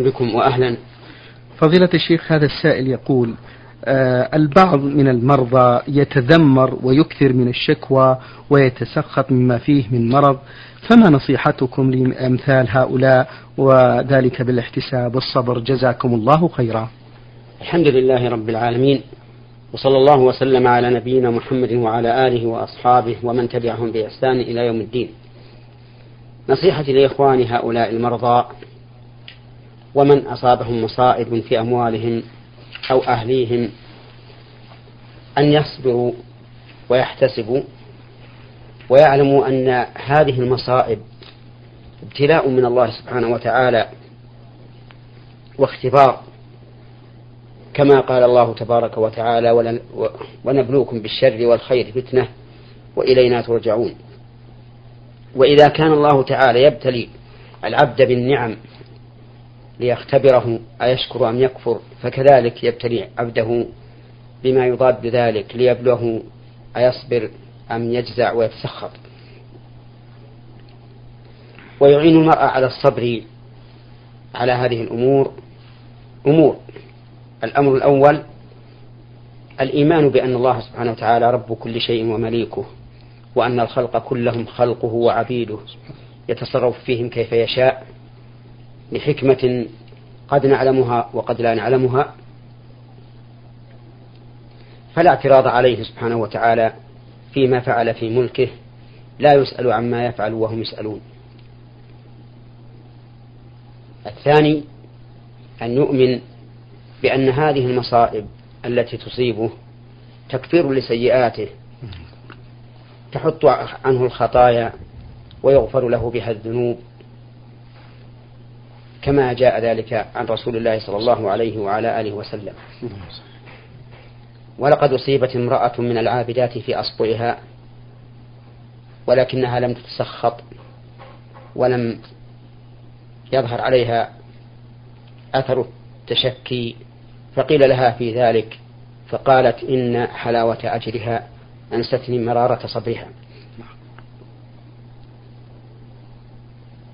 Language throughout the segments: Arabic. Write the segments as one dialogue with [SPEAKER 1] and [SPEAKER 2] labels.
[SPEAKER 1] بكم وأهلا.
[SPEAKER 2] فضيلة الشيخ هذا السائل يقول آه البعض من المرضى يتذمر ويكثر من الشكوى ويتسخط مما فيه من مرض فما نصيحتكم لأمثال هؤلاء وذلك بالاحتساب والصبر؟ جزاكم الله خيرا.
[SPEAKER 1] الحمد لله رب العالمين وصلى الله وسلم على نبينا محمد وعلى آله وأصحابه ومن تبعهم بإحسان إلى يوم الدين. نصيحتي لإخواني هؤلاء المرضى ومن أصابهم مصائب في أموالهم أو أهليهم أن يصبروا ويحتسبوا ويعلموا أن هذه المصائب ابتلاء من الله سبحانه وتعالى واختبار كما قال الله تبارك وتعالى ونبلوكم بالشر والخير فتنة وإلينا ترجعون. وإذا كان الله تعالى يبتلي العبد بالنعم ليختبره أيشكر أم يكفر؟ فكذلك يبتلي عبده بما يضاد ذلك ليبلغه أيصبر أم يجزع ويتسخط؟ ويعين المرأة على الصبر على هذه الأمور. أمور. الأمر الأول الإيمان بأن الله سبحانه وتعالى رب كل شيء ومليكه وأن الخلق كلهم خلقه وعبيده يتصرف فيهم كيف يشاء. لحكمة قد نعلمها وقد لا نعلمها فلا اعتراض عليه سبحانه وتعالى فيما فعل في ملكه لا يسأل عما يفعل وهم يسألون. الثاني أن يؤمن بأن هذه المصائب التي تصيبه تكفير لسيئاته تحط عنه الخطايا ويغفر له بها الذنوب. كما جاء ذلك عن رسول الله صلى الله عليه وعلى آله وسلم. ولقد أصيبت امرأة من العابدات في أصبعها ولكنها لم تتسخط ولم يظهر عليها أثر التشكي فقيل لها في ذلك فقالت إن حلاوة أجرها أنستني مرارة صبرها.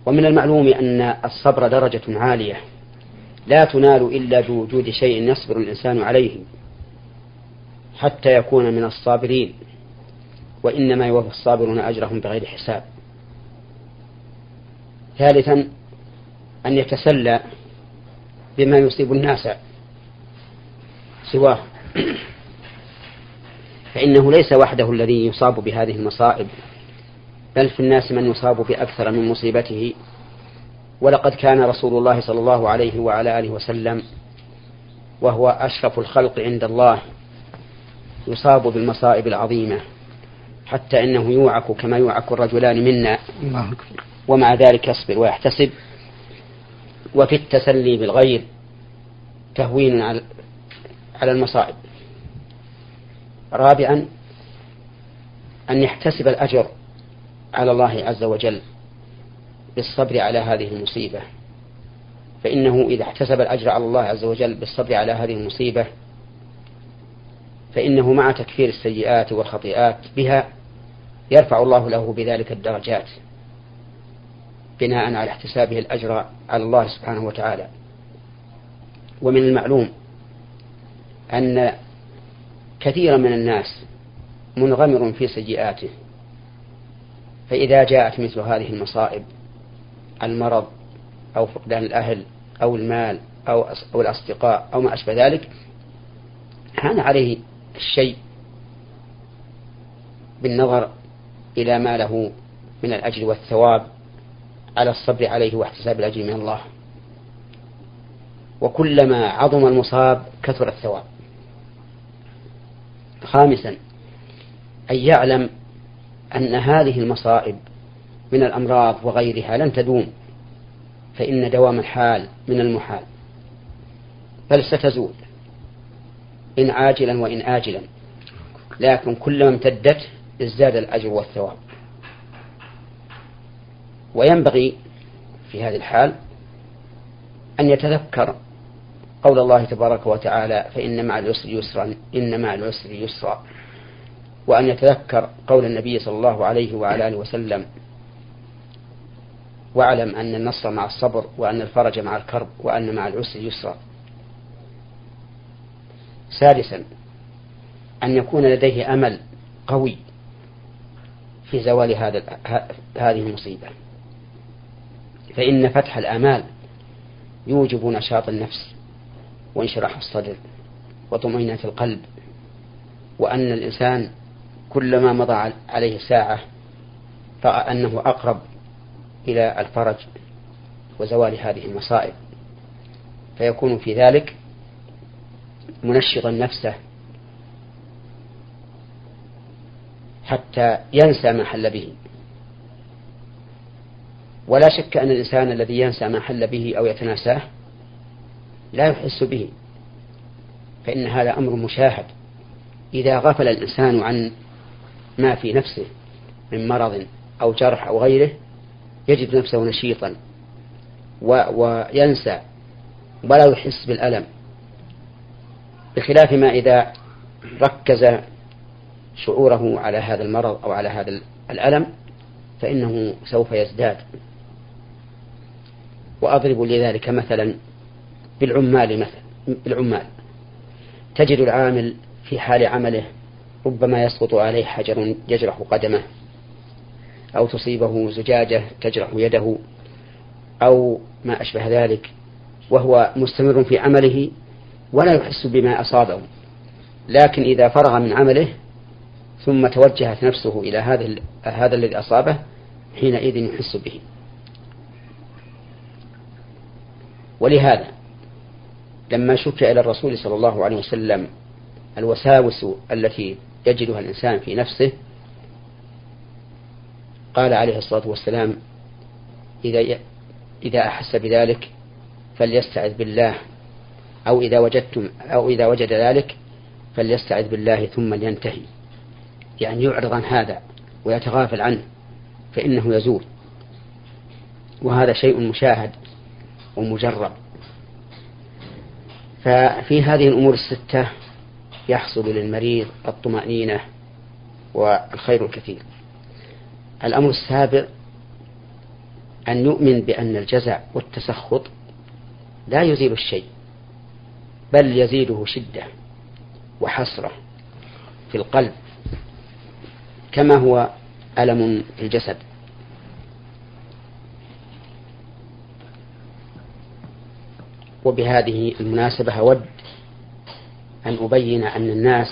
[SPEAKER 1] ومن المعلوم أن الصبر درجة عالية لا تنال إلا بوجود شيء يصبر الإنسان عليه حتى يكون من الصابرين وإنما يوفى الصابرون أجرهم بغير حساب. ثالثا أن يتسلى بما يصيب الناس سواه. فإنه ليس وحده الذي يصاب بهذه المصائب. بل في الناس من يصاب بأكثر من مصيبته. ولقد كان رسول الله صلى الله عليه وعلى آله وسلم وهو أشرف الخلق عند الله يصاب بالمصائب العظيمة حتى إنه يوعك كما يوعك الرجلان منا. ومع ذلك يصبر ويحتسب. وفي التسلي بالغير تهوين على المصائب. رابعا أن يحتسب الأجر. على الله عز وجل بالصبر على هذه المصيبة. فإنه إذا احتسب الأجر على الله عز وجل بالصبر على هذه المصيبة فإنه مع تكفير السيئات والخطيئات بها يرفع الله له بذلك الدرجات بناء على احتسابه الأجر على الله سبحانه وتعالى. ومن المعلوم أن كثيرا من الناس منغمر في سيئاته فإذا جاءت مثل هذه المصائب المرض أو فقدان الأهل أو المال أو أو الأصدقاء أو ما أشبه ذلك هان عليه الشيء بالنظر إلى ما له من الأجر والثواب على الصبر عليه واحتساب الأجر من الله. وكلما عظم المصاب كثر الثواب. خامسا أن يعلم أن هذه المصائب من الأمراض وغيرها لن تدوم فإن دوام الحال من المحال. بل ستزول إن عاجلا وإن آجلا. لكن كلما امتدت ازداد الأجر والثواب. وينبغي في هذه الحال أن يتذكر قول الله تبارك وتعالى فإن مع العسر يسرا إن مع العسر يسرا. وأن يتذكر قول النبي صلى الله عليه وعلى آله وسلم واعلم أن النصر مع الصبر وأن الفرج مع الكرب وأن مع العسر يسرا. سادسا أن يكون لديه أمل قوي في زوال هذا هذه المصيبة. فإن فتح الآمال يوجب نشاط النفس وانشراح الصدر وطمأنينة القلب وأن الإنسان كلما مضى عليه ساعة رأى أنه أقرب إلى الفرج وزوال هذه المصائب. فيكون في ذلك منشطا نفسه حتى ينسى ما حل به. ولا شك أن الإنسان الذي ينسى ما حل به أو يتناساه لا يحس به فإن هذا أمر مشاهد. إذا غفل الإنسان عن ما في نفسه من مرض أو جرح أو غيره يجد نفسه نشيطا وينسى ولا يحس بالألم. بخلاف ما إذا ركز شعوره على هذا المرض أو على هذا الألم فإنه سوف يزداد. وأضرب لذلك مثلا بالعمال مثلا بالعمال. تجد العامل في حال عمله ربما يسقط عليه حجر يجرح قدمه أو تصيبه زجاجة تجرح يده أو ما أشبه ذلك وهو مستمر في عمله ولا يحس بما أصابه. لكن إذا فرغ من عمله ثم توجهت نفسه إلى هذا هذا الذي أصابه حينئذ يحس به. ولهذا لما شكى إلى الرسول صلى الله عليه وسلم الوساوس التي يجدها الإنسان في نفسه. قال عليه الصلاة والسلام إذا إذا أحس بذلك فليستعذ بالله أو إذا وجدتم أو إذا وجد ذلك فليستعذ بالله ثم لينتهي. يعني يعرض عن هذا ويتغافل عنه فإنه يزول. وهذا شيء مشاهد ومجرب. ففي هذه الأمور الستة يحصل للمريض الطمأنينة والخير الكثير. الأمر السابع أن يؤمن بأن الجزع والتسخط لا يزيل الشيء بل يزيده شدة وحسرة في القلب كما هو ألم في الجسد. وبهذه المناسبة أود أن أبين أن الناس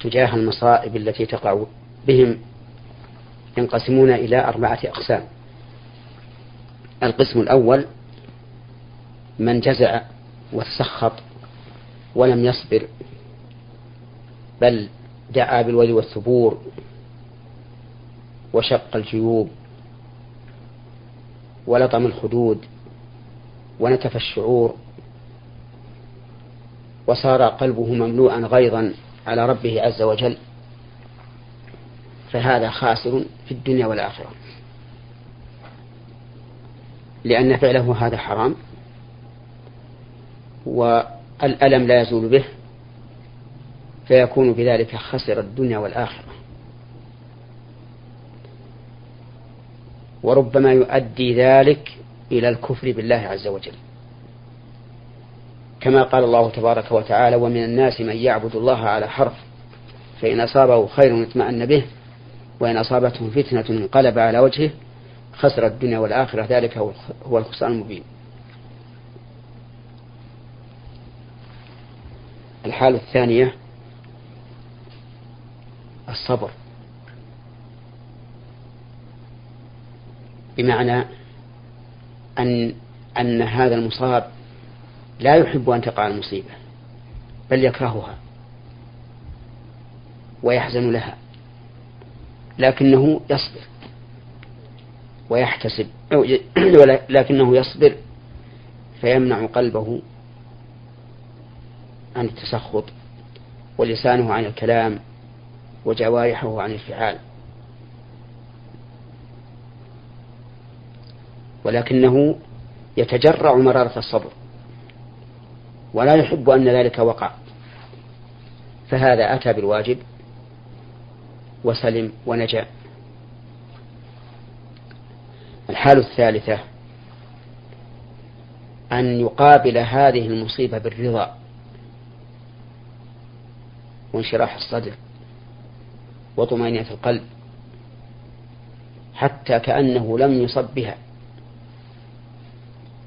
[SPEAKER 1] تجاه المصائب التي تقع بهم ينقسمون إلى أربعة أقسام. القسم الأول من جزع وسخط ولم يصبر بل دعا بالويل والثبور وشق الجيوب ولطم الخدود ونتف الشعور وصار قلبه مملوءا غيظا على ربه عز وجل فهذا خاسر في الدنيا والآخرة. لأن فعله هذا حرام والألم لا يزول به فيكون بذلك خسر الدنيا والآخرة. وربما يؤدي ذلك إلى الكفر بالله عز وجل. كما قال الله تبارك وتعالى ومن الناس من يعبد الله على حرف فإن أصابه خير اطمأن به وإن أصابته فتنة انقلب على وجهه خسر الدنيا والآخرة. ذلك هو الخسران المبين. الحالة الثانية الصبر. بمعنى أن أن هذا المصاب لا يحب أن تقع المصيبة بل يكرهها ويحزن لها لكنه يصبر ويحتسب لكنه يصبر فيمنع قلبه عن التسخط ولسانه عن الكلام وجوارحه عن الفعال. ولكنه يتجرع مرارة الصبر. ولا يحب أن ذلك وقع. فهذا أتى بالواجب وسلم ونجا. الحالة الثالثة أن يقابل هذه المصيبة بالرضا وانشراح الصدر وطمأنينة القلب حتى كأنه لم يصب بها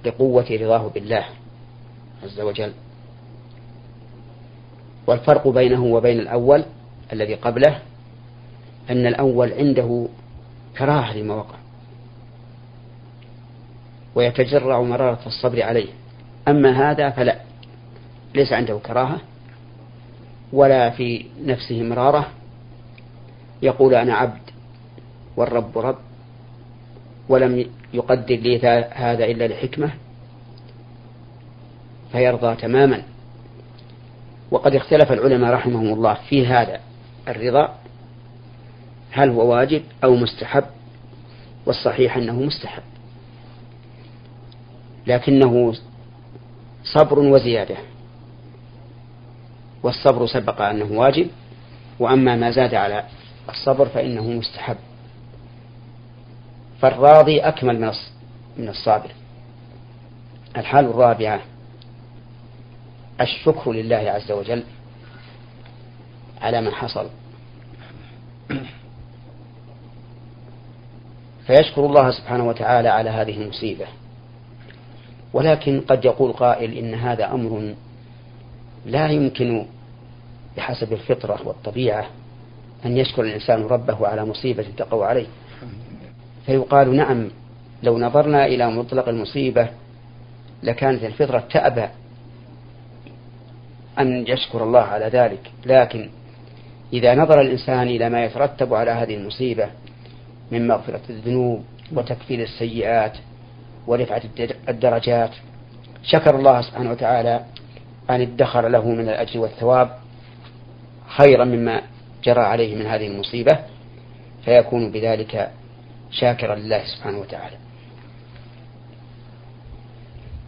[SPEAKER 1] لقوة رضاه بالله. عز وجل. والفرق بينه وبين الأول الذي قبله أن الأول عنده كراهة لما وقع ويتجرع مرارة الصبر عليه. أما هذا فلا. ليس عنده كراهة ولا في نفسه مرارة. يقول أنا عبد والرب رب ولم يقدر لي هذا إلا لحكمة. فيرضى تماما. وقد اختلف العلماء رحمهم الله في هذا الرضا هل هو واجب أو مستحب؟ والصحيح أنه مستحب. لكنه صبر وزيادة. والصبر سبق أنه واجب وأما ما زاد على الصبر فإنه مستحب. فالراضي أكمل من الصابر. الحال الرابعة الشكر لله عز وجل على ما حصل. فيشكر الله سبحانه وتعالى على هذه المصيبة. ولكن قد يقول قائل إن هذا أمر لا يمكن بحسب الفطرة والطبيعة أن يشكر الإنسان ربه على مصيبة تقع عليه. فيقال نعم لو نظرنا إلى مطلق المصيبة لكانت الفطرة تأبى أن يشكر الله على ذلك. لكن إذا نظر الإنسان إلى ما يترتب على هذه المصيبة من مغفرة الذنوب وتكفير السيئات ورفعة الدرجات شكر الله سبحانه وتعالى أن ادخر له من الأجر والثواب خيرا مما جرى عليه من هذه المصيبة فيكون بذلك شاكرا لله سبحانه وتعالى.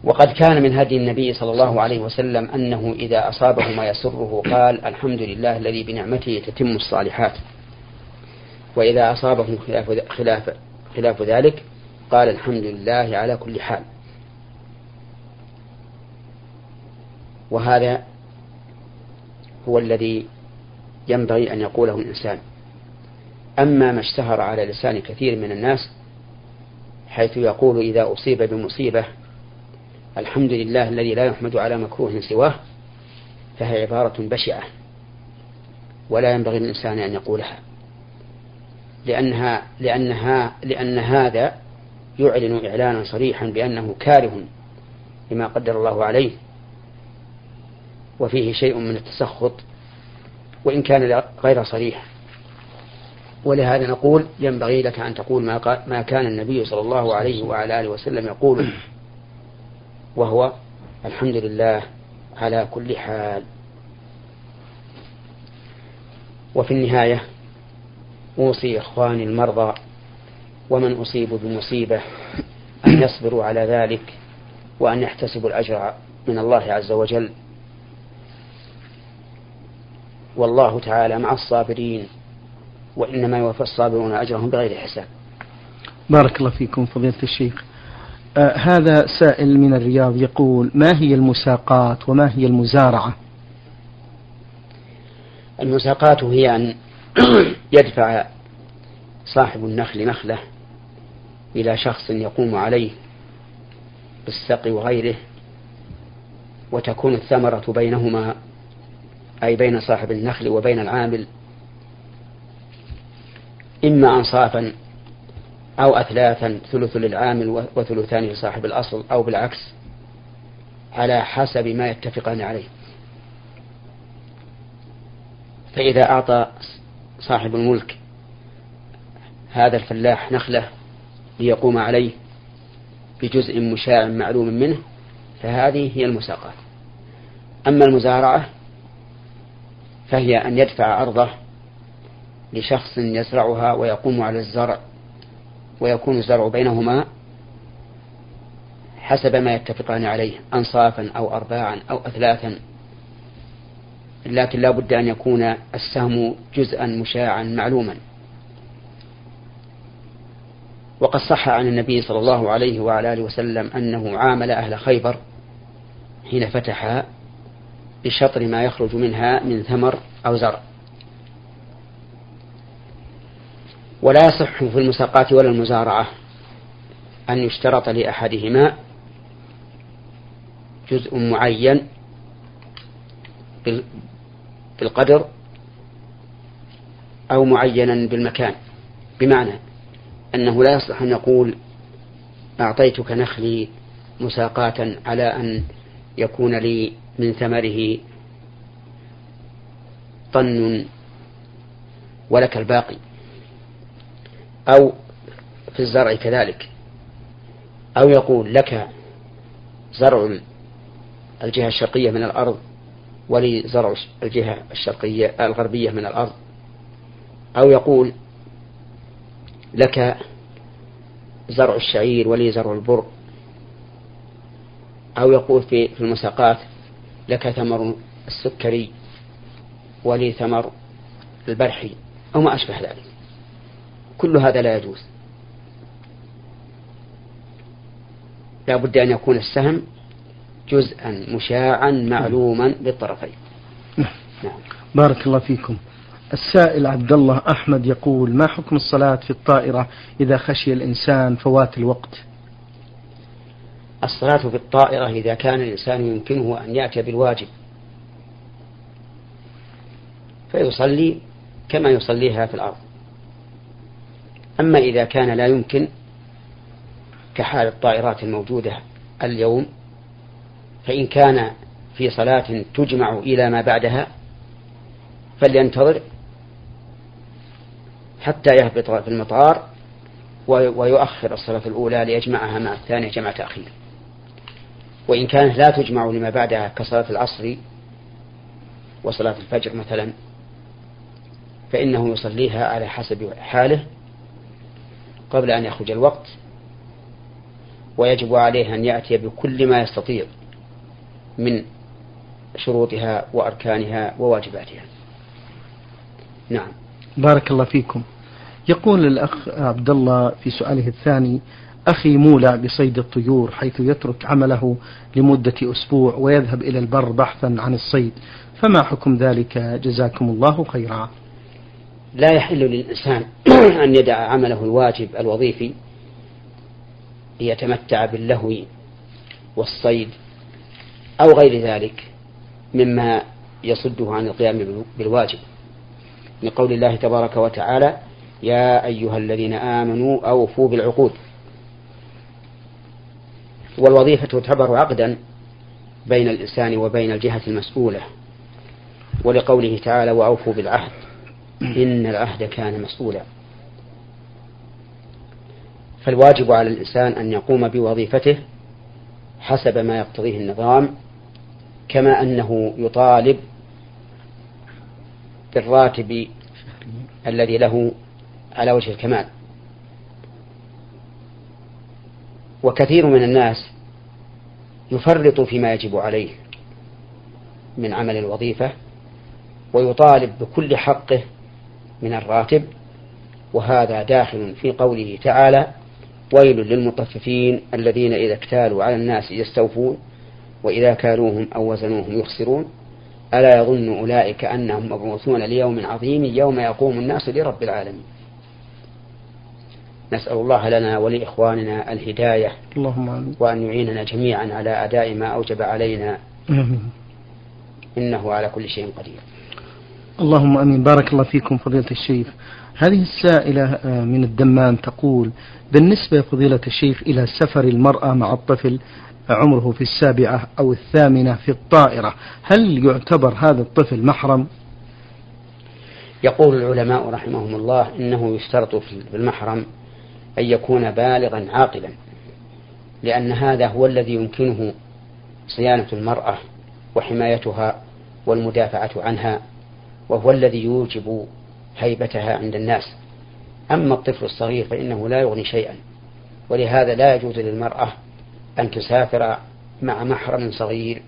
[SPEAKER 1] وقد كان من هدي النبي صلى الله عليه وسلم أنه إذا أصابه ما يسره قال الحمد لله الذي بنعمته تتم الصالحات. وإذا أصابه خلاف, خلاف, خلاف ذلك قال الحمد لله على كل حال. وهذا هو الذي ينبغي أن يقوله الإنسان. أما ما اشتهر على لسان كثير من الناس حيث يقول إذا أصيب بمصيبة الحمد لله الذي لا يحمد على مكروه سواه فهي عبارة بشعة ولا ينبغي للإنسان أن يقولها لأنها لأنها لأن هذا يعلن إعلانا صريحا بأنه كاره لما قدر الله عليه وفيه شيء من التسخط وإن كان غير صريح. ولهذا نقول ينبغي لك أن تقول ما, ما كان النبي صلى الله عليه وعلى آله وسلم يقول وهو الحمد لله على كل حال. وفي النهاية أوصي إخواني المرضى ومن أصيبوا بمصيبة أن يصبروا على ذلك وأن يحتسبوا الأجر من الله عز وجل. والله تعالى مع الصابرين وإنما يوفى الصابرون أجرهم بغير حساب.
[SPEAKER 2] بارك الله فيكم فضيلة الشيخ. آه هذا سائل من الرياض يقول ما هي المساقات وما هي المزارعة؟
[SPEAKER 1] المساقات هي أن يدفع صاحب النخل نخلة إلى شخص يقوم عليه بالسقي وغيره وتكون الثمرة بينهما أي بين صاحب النخل وبين العامل إما أنصافا أو أثلاثا ثلث للعامل وثلثان لصاحب الأصل أو بالعكس على حسب ما يتفقان عليه. فإذا أعطى صاحب الملك هذا الفلاح نخلة ليقوم عليه بجزء مشاع معلوم منه فهذه هي المساقات. أما المزارعة فهي أن يدفع أرضه لشخص يزرعها ويقوم على الزرع ويكون الزرع بينهما حسب ما يتفقان عليه أنصافا أو أرباعا أو أثلاثا. لكن لا بد أن يكون السهم جزءا مشاعا معلوما. وقد صح عن النبي صلى الله عليه وعلى آله وسلم أنه عامل أهل خيبر حين فتحها بشطر ما يخرج منها من ثمر أو زرع. ولا يصح في المساقات ولا المزارعة أن يشترط لأحدهما جزء معين بالقدر أو معينا بالمكان بمعنى أنه لا يصلح أن يقول أعطيتك نخلي مساقاة على أن يكون لي من ثمره طن ولك الباقي. أو في الزرع كذلك أو يقول لك زرع الجهة الشرقية من الأرض ولي زرع الجهة الشرقية الغربية من الأرض أو يقول لك زرع الشعير ولي زرع البر أو يقول في المساقات لك ثمر السكري ولي ثمر البرحي أو ما أشبه ذلك. كل هذا لا يجوز. لا بد أن يكون السهم جزءا مشاعا معلوما بالطرفين
[SPEAKER 2] نعم. بارك الله فيكم. السائل عبد الله أحمد يقول ما حكم الصلاة في الطائرة إذا خشي الإنسان فوات الوقت؟
[SPEAKER 1] الصلاة في الطائرة إذا كان الإنسان يمكنه أن يأتي بالواجب. فيصلي كما يصليها في الأرض. أما إذا كان لا يمكن كحال الطائرات الموجودة اليوم فإن كان في صلاة تجمع إلى ما بعدها فلينتظر حتى يهبط في المطار ويؤخر الصلاة الأولى ليجمعها مع الثانية جمع تأخير. وإن كانت لا تجمع لما بعدها كصلاة العصر وصلاة الفجر مثلا فإنه يصليها على حسب حاله قبل أن يخرج الوقت ويجب عليه أن يأتي بكل ما يستطيع من شروطها وأركانها وواجباتها. نعم.
[SPEAKER 2] بارك الله فيكم. يقول الأخ عبد الله في سؤاله الثاني أخي مولع بصيد الطيور حيث يترك عمله لمدة أسبوع ويذهب إلى البر بحثا عن الصيد فما حكم ذلك؟ جزاكم الله خيرا.
[SPEAKER 1] لا يحل للإنسان أن يدع عمله الواجب الوظيفي ليتمتع باللهو والصيد أو غير ذلك مما يصده عن القيام بالواجب. لقول الله تبارك وتعالى يا أيها الذين آمنوا أوفوا بالعقود. والوظيفة تعتبر عقدا بين الإنسان وبين الجهة المسؤولة. ولقوله تعالى وأوفوا بالعهد. إن العهد كان مسؤولا. فالواجب على الإنسان أن يقوم بوظيفته حسب ما يقتضيه النظام كما أنه يطالب بالراتب الذي له على وجه الكمال. وكثير من الناس يفرط فيما يجب عليه من عمل الوظيفة ويطالب بكل حقه من الراتب وهذا داخل في قوله تعالى ويل للمطففين الذين إذا اكتالوا على الناس يستوفون وإذا كالوهم أو وزنوهم يخسرون. ألا يظن أولئك أنهم مبعوثون ليوم عظيم يوم يقوم الناس لرب العالمين. نسأل الله لنا ولإخواننا الهداية
[SPEAKER 2] اللهم
[SPEAKER 1] وأن يعيننا جميعا على أداء ما أوجب علينا. إنه على كل شيء قدير.
[SPEAKER 2] اللهم أمين. بارك الله فيكم فضيلة الشيخ. هذه السائلة آه، من الدمام تقول بالنسبة فضيلة الشيخ إلى سفر المرأة مع الطفل عمره في السابعة أو الثامنة في الطائرة هل يعتبر هذا الطفل محرم؟
[SPEAKER 1] يقول العلماء رحمهم الله إنه يشترط في المحرم أن يكون بالغا عاقلا لأن هذا هو الذي يمكنه صيانة المرأة وحمايتها والمدافعة عنها وهو الذي يوجب هيبتها عند الناس. أما الطفل الصغير فإنه لا يغني شيئا ولهذا لا يجوز للمرأة أن تسافر مع محرم صغير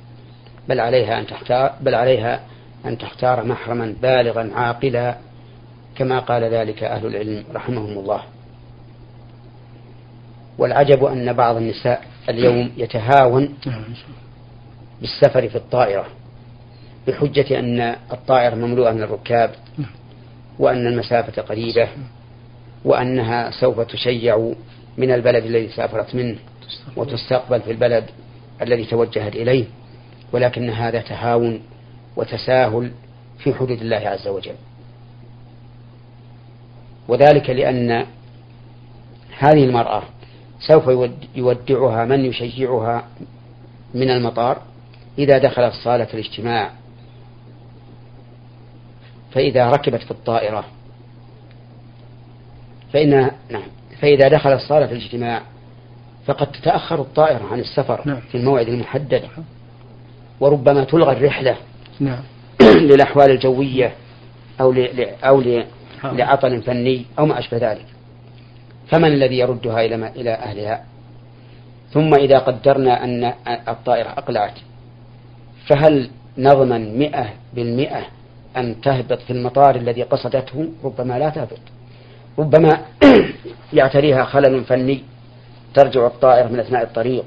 [SPEAKER 1] بل عليها أن تختار بل عليها أن تختار محرما بالغا عاقلا كما قال ذلك أهل العلم رحمهم الله. والعجب أن بعض النساء اليوم يتهاون بالسفر في الطائرة. بحجة أن الطائرة مملوءة من الركاب وأن المسافة قريبة وأنها سوف تشيع من البلد الذي سافرت منه وتستقبل في البلد الذي توجهت إليه ولكن هذا تهاون وتساهل في حدود الله عز وجل. وذلك لأن هذه المرأة سوف يودعها من يشجعها من المطار إذا دخلت صالة الاجتماع. فإذا ركبت في الطائرة فإن نعم فإذا دخلت صالة الاجتماع فقد تتأخر الطائرة عن السفر نعم. في الموعد المحدد. وربما تلغى الرحلة نعم. للأحوال الجوية أو ل... أو ل... لعطل فني أو ما أشبه ذلك. فمن الذي يردها إلى ما... إلى أهلها؟ ثم إذا قدرنا أن الطائرة أقلعت فهل نضمن مئة بالمئة أن تهبط في المطار الذي قصدته ربما لا تهبط. ربما يعتريها خلل فني ترجع الطائرة من أثناء الطريق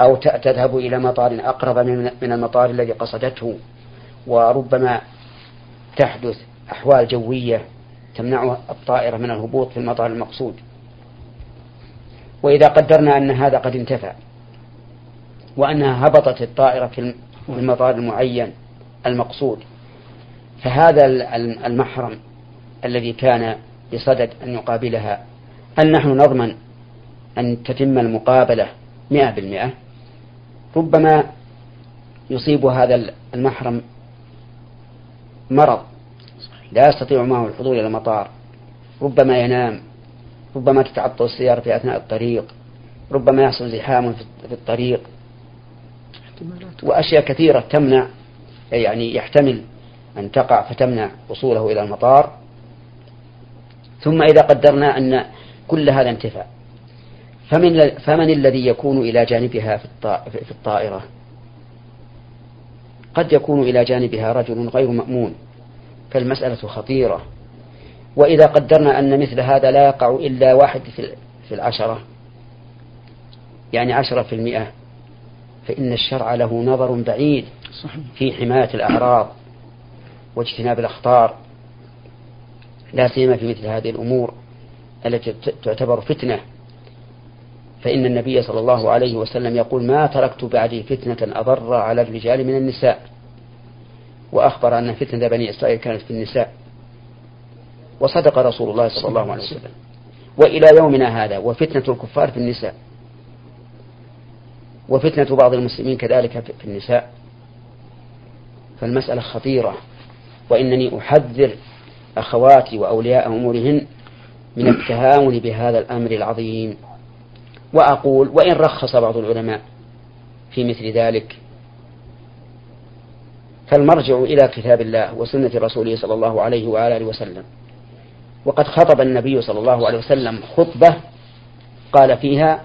[SPEAKER 1] أو تذهب إلى مطار أقرب من المطار الذي قصدته. وربما تحدث أحوال جوية تمنع الطائرة من الهبوط في المطار المقصود. وإذا قدرنا أن هذا قد انتفى وأنها هبطت الطائرة في المطار المعين المقصود فهذا المحرم الذي كان بصدد أن يقابلها هل نحن نضمن أن تتم المقابلة مئة بالمئة ربما يصيب هذا المحرم مرض لا يستطيع معه الحضور إلى المطار ربما ينام ربما تتعطل السيارة في أثناء الطريق ربما يحصل زحام في الطريق وأشياء كثيرة تمنع يعني يحتمل أن تقع فتمنع وصوله إلى المطار. ثم إذا قدرنا أن كل هذا انتفى فمن, فمن الذي يكون إلى جانبها في الطائرة؟ قد يكون إلى جانبها رجل غير مأمون فالمسألة خطيرة. وإذا قدرنا أن مثل هذا لا يقع إلا واحد في العشرة يعني عشرة في المئة فإن الشرع له نظر بعيد في حماية الأعراض. واجتناب الأخطار. لا سيما في مثل هذه الأمور التي تعتبر فتنة. فإن النبي صلى الله عليه وسلم يقول ما تركت بعدي فتنة أضر على الرجال من النساء. وأخبر أن فتنة بني إسرائيل كانت في النساء. وصدق رسول الله صلى الله عليه وسلم. وإلى يومنا هذا وفتنة الكفار في النساء. وفتنة بعض المسلمين كذلك في النساء. فالمسألة خطيرة. وإنني أحذر أخواتي وأولياء أمورهن من التهاون بهذا الأمر العظيم. وأقول وإن رخص بعض العلماء في مثل ذلك فالمرجع إلى كتاب الله وسنة رسوله صلى الله عليه وآله وسلم. وقد خطب النبي صلى الله عليه وسلم خطبة قال فيها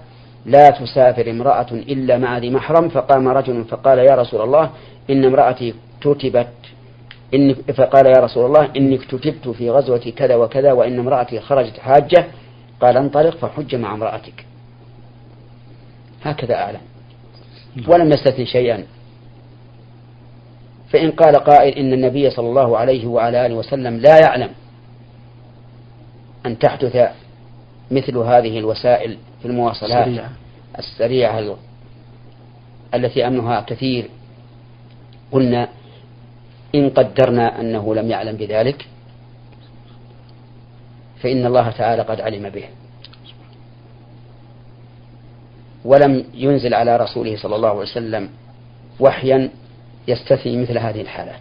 [SPEAKER 1] لا تسافر امرأة إلا مع ذي محرم. فقام رجل فقال يا رسول الله إن امرأتي كتبت إن فقال يا رسول الله إني اكتتبت في غزوة كذا وكذا وإن امرأتي خرجت حاجة. قال انطلق فحج مع امرأتك. هكذا أعلم. ولم يستثن شيئا. فإن قال قائل إن النبي صلى الله عليه وعلى آله وسلم لا يعلم أن تحدث مثل هذه الوسائل في المواصلات السريعة, السريعة التي أمنها كثير. قلنا إن قدرنا أنه لم يعلم بذلك فإن الله تعالى قد علم به. ولم ينزل على رسوله صلى الله عليه وسلم وحيا يستثني مثل هذه الحالات.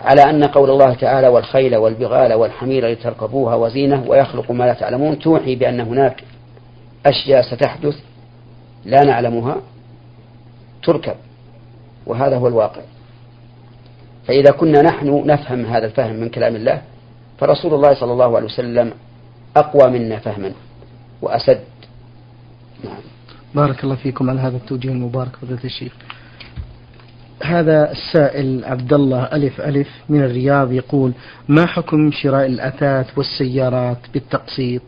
[SPEAKER 1] على أن قول الله تعالى والخيل والبغال والحمير لتركبوها وزينة ويخلق ما لا تعلمون توحي بأن هناك أشياء ستحدث لا نعلمها تركب وهذا هو الواقع. فإذا كنا نحن نفهم هذا الفهم من كلام الله فرسول الله صلى الله عليه وسلم أقوى منا فهما وأسد.
[SPEAKER 2] نعم. بارك الله فيكم على هذا التوجيه المبارك فضيلة الشيخ. هذا السائل عبد الله ألف ألف من الرياض يقول ما حكم شراء الأثاث والسيارات بالتقسيط؟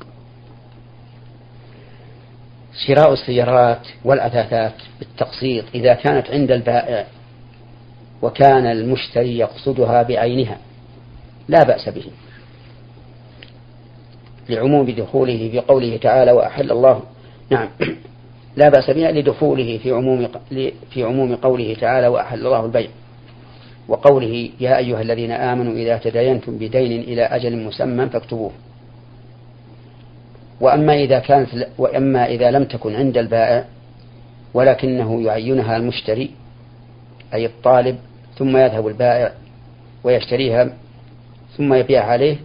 [SPEAKER 1] شراء السيارات والأثاثات بالتقسيط إذا كانت عند البائع وكان المشتري يقصدها بعينها. لا بأس به. لعموم دخوله في قوله تعالى وأحل الله. نعم. لا بأس بها لدخوله في عموم في عموم قوله تعالى وأحل الله البيع. وقوله يا أيها الذين آمنوا إذا تداينتم بدين إلى أجل مسمى فاكتبوه. وأما إذا كانت وأما إذا لم تكن عند البائع ولكنه يعينها المشتري أي الطالب ثم يذهب البائع ويشتريها ثم يبيع عليه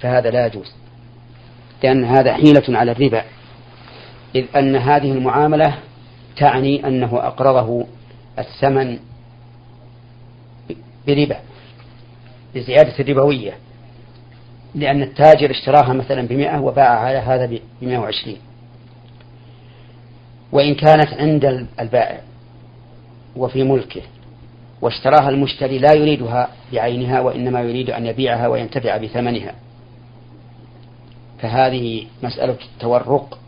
[SPEAKER 1] فهذا لا يجوز. لأن هذا حيلة على الربا. إذ أن هذه المعاملة تعني أنه أقرضه الثمن بربا بزيادة الربوية لأن التاجر اشتراها مثلا بمئة وباع على هذا بمئة وعشرين. وإن كانت عند البائع وفي ملكه واشتراها المشتري لا يريدها بعينها وإنما يريد أن يبيعها وينتفع بثمنها. فهذه مسألة التورق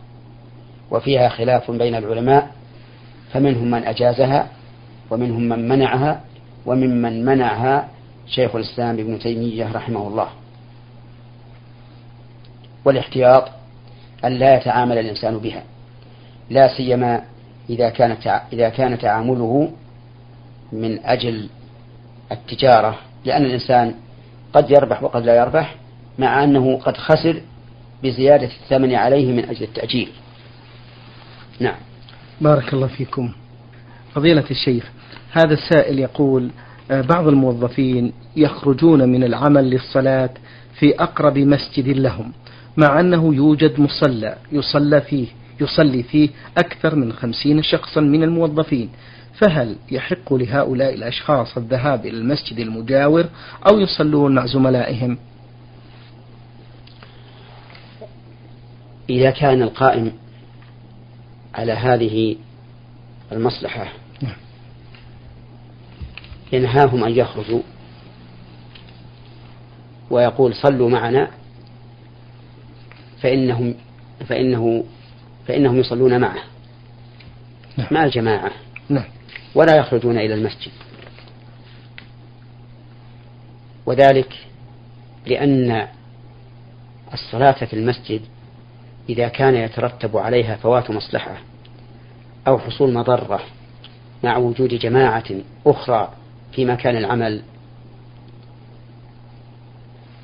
[SPEAKER 1] وفيها خلاف بين العلماء فمنهم من أجازها ومنهم من منعها وممن منعها شيخ الإسلام ابن تيمية رحمه الله. والاحتياط أن لا يتعامل الإنسان بها لا سيما إذا كان إذا كان تعامله من أجل التجارة لأن الإنسان قد يربح وقد لا يربح مع أنه قد خسر بزيادة الثمن عليه من أجل التأجيل. نعم.
[SPEAKER 2] بارك الله فيكم. فضيلة الشيخ هذا السائل يقول آه، بعض الموظفين يخرجون من العمل للصلاة في أقرب مسجد لهم مع أنه يوجد مصلى يصلى فيه يصلي فيه أكثر من خمسين شخصا من الموظفين. فهل يحق لهؤلاء الأشخاص الذهاب إلى المسجد المجاور أو يصلون مع زملائهم
[SPEAKER 1] إذا كان القائم على هذه المصلحة نعم. ينهاهم أن يخرجوا ويقول صلوا معنا فإنهم فإنه فإنهم يصلون معه نعم. مع الجماعة. ولا يخرجون إلى المسجد. وذلك لأن الصلاة في المسجد إذا كان يترتب عليها فوات مصلحة أو حصول مضرة مع وجود جماعة أخرى في مكان العمل.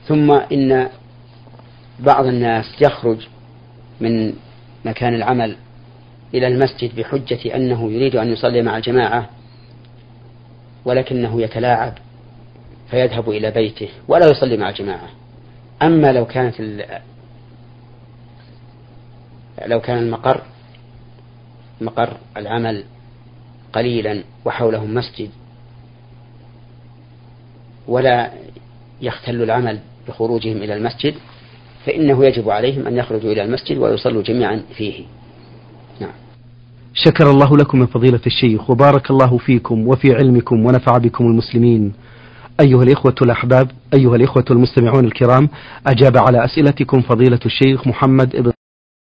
[SPEAKER 1] ثم إن بعض الناس يخرج من مكان العمل إلى المسجد بحجة أنه يريد أن يصلي مع الجماعة ولكنه يتلاعب فيذهب إلى بيته ولا يصلي مع الجماعة. أما لو كانت لو كان المقر مقر العمل قليلا وحولهم مسجد ولا يختل العمل بخروجهم إلى المسجد فإنه يجب عليهم أن يخرجوا إلى المسجد ويصلوا جميعا فيه.
[SPEAKER 2] شكر الله لكم من فضيلة الشيخ وبارك الله فيكم وفي علمكم ونفع بكم المسلمين. أيها الإخوة الأحباب أيها الإخوة المستمعون الكرام أجاب على أسئلتكم فضيلة الشيخ محمد ابن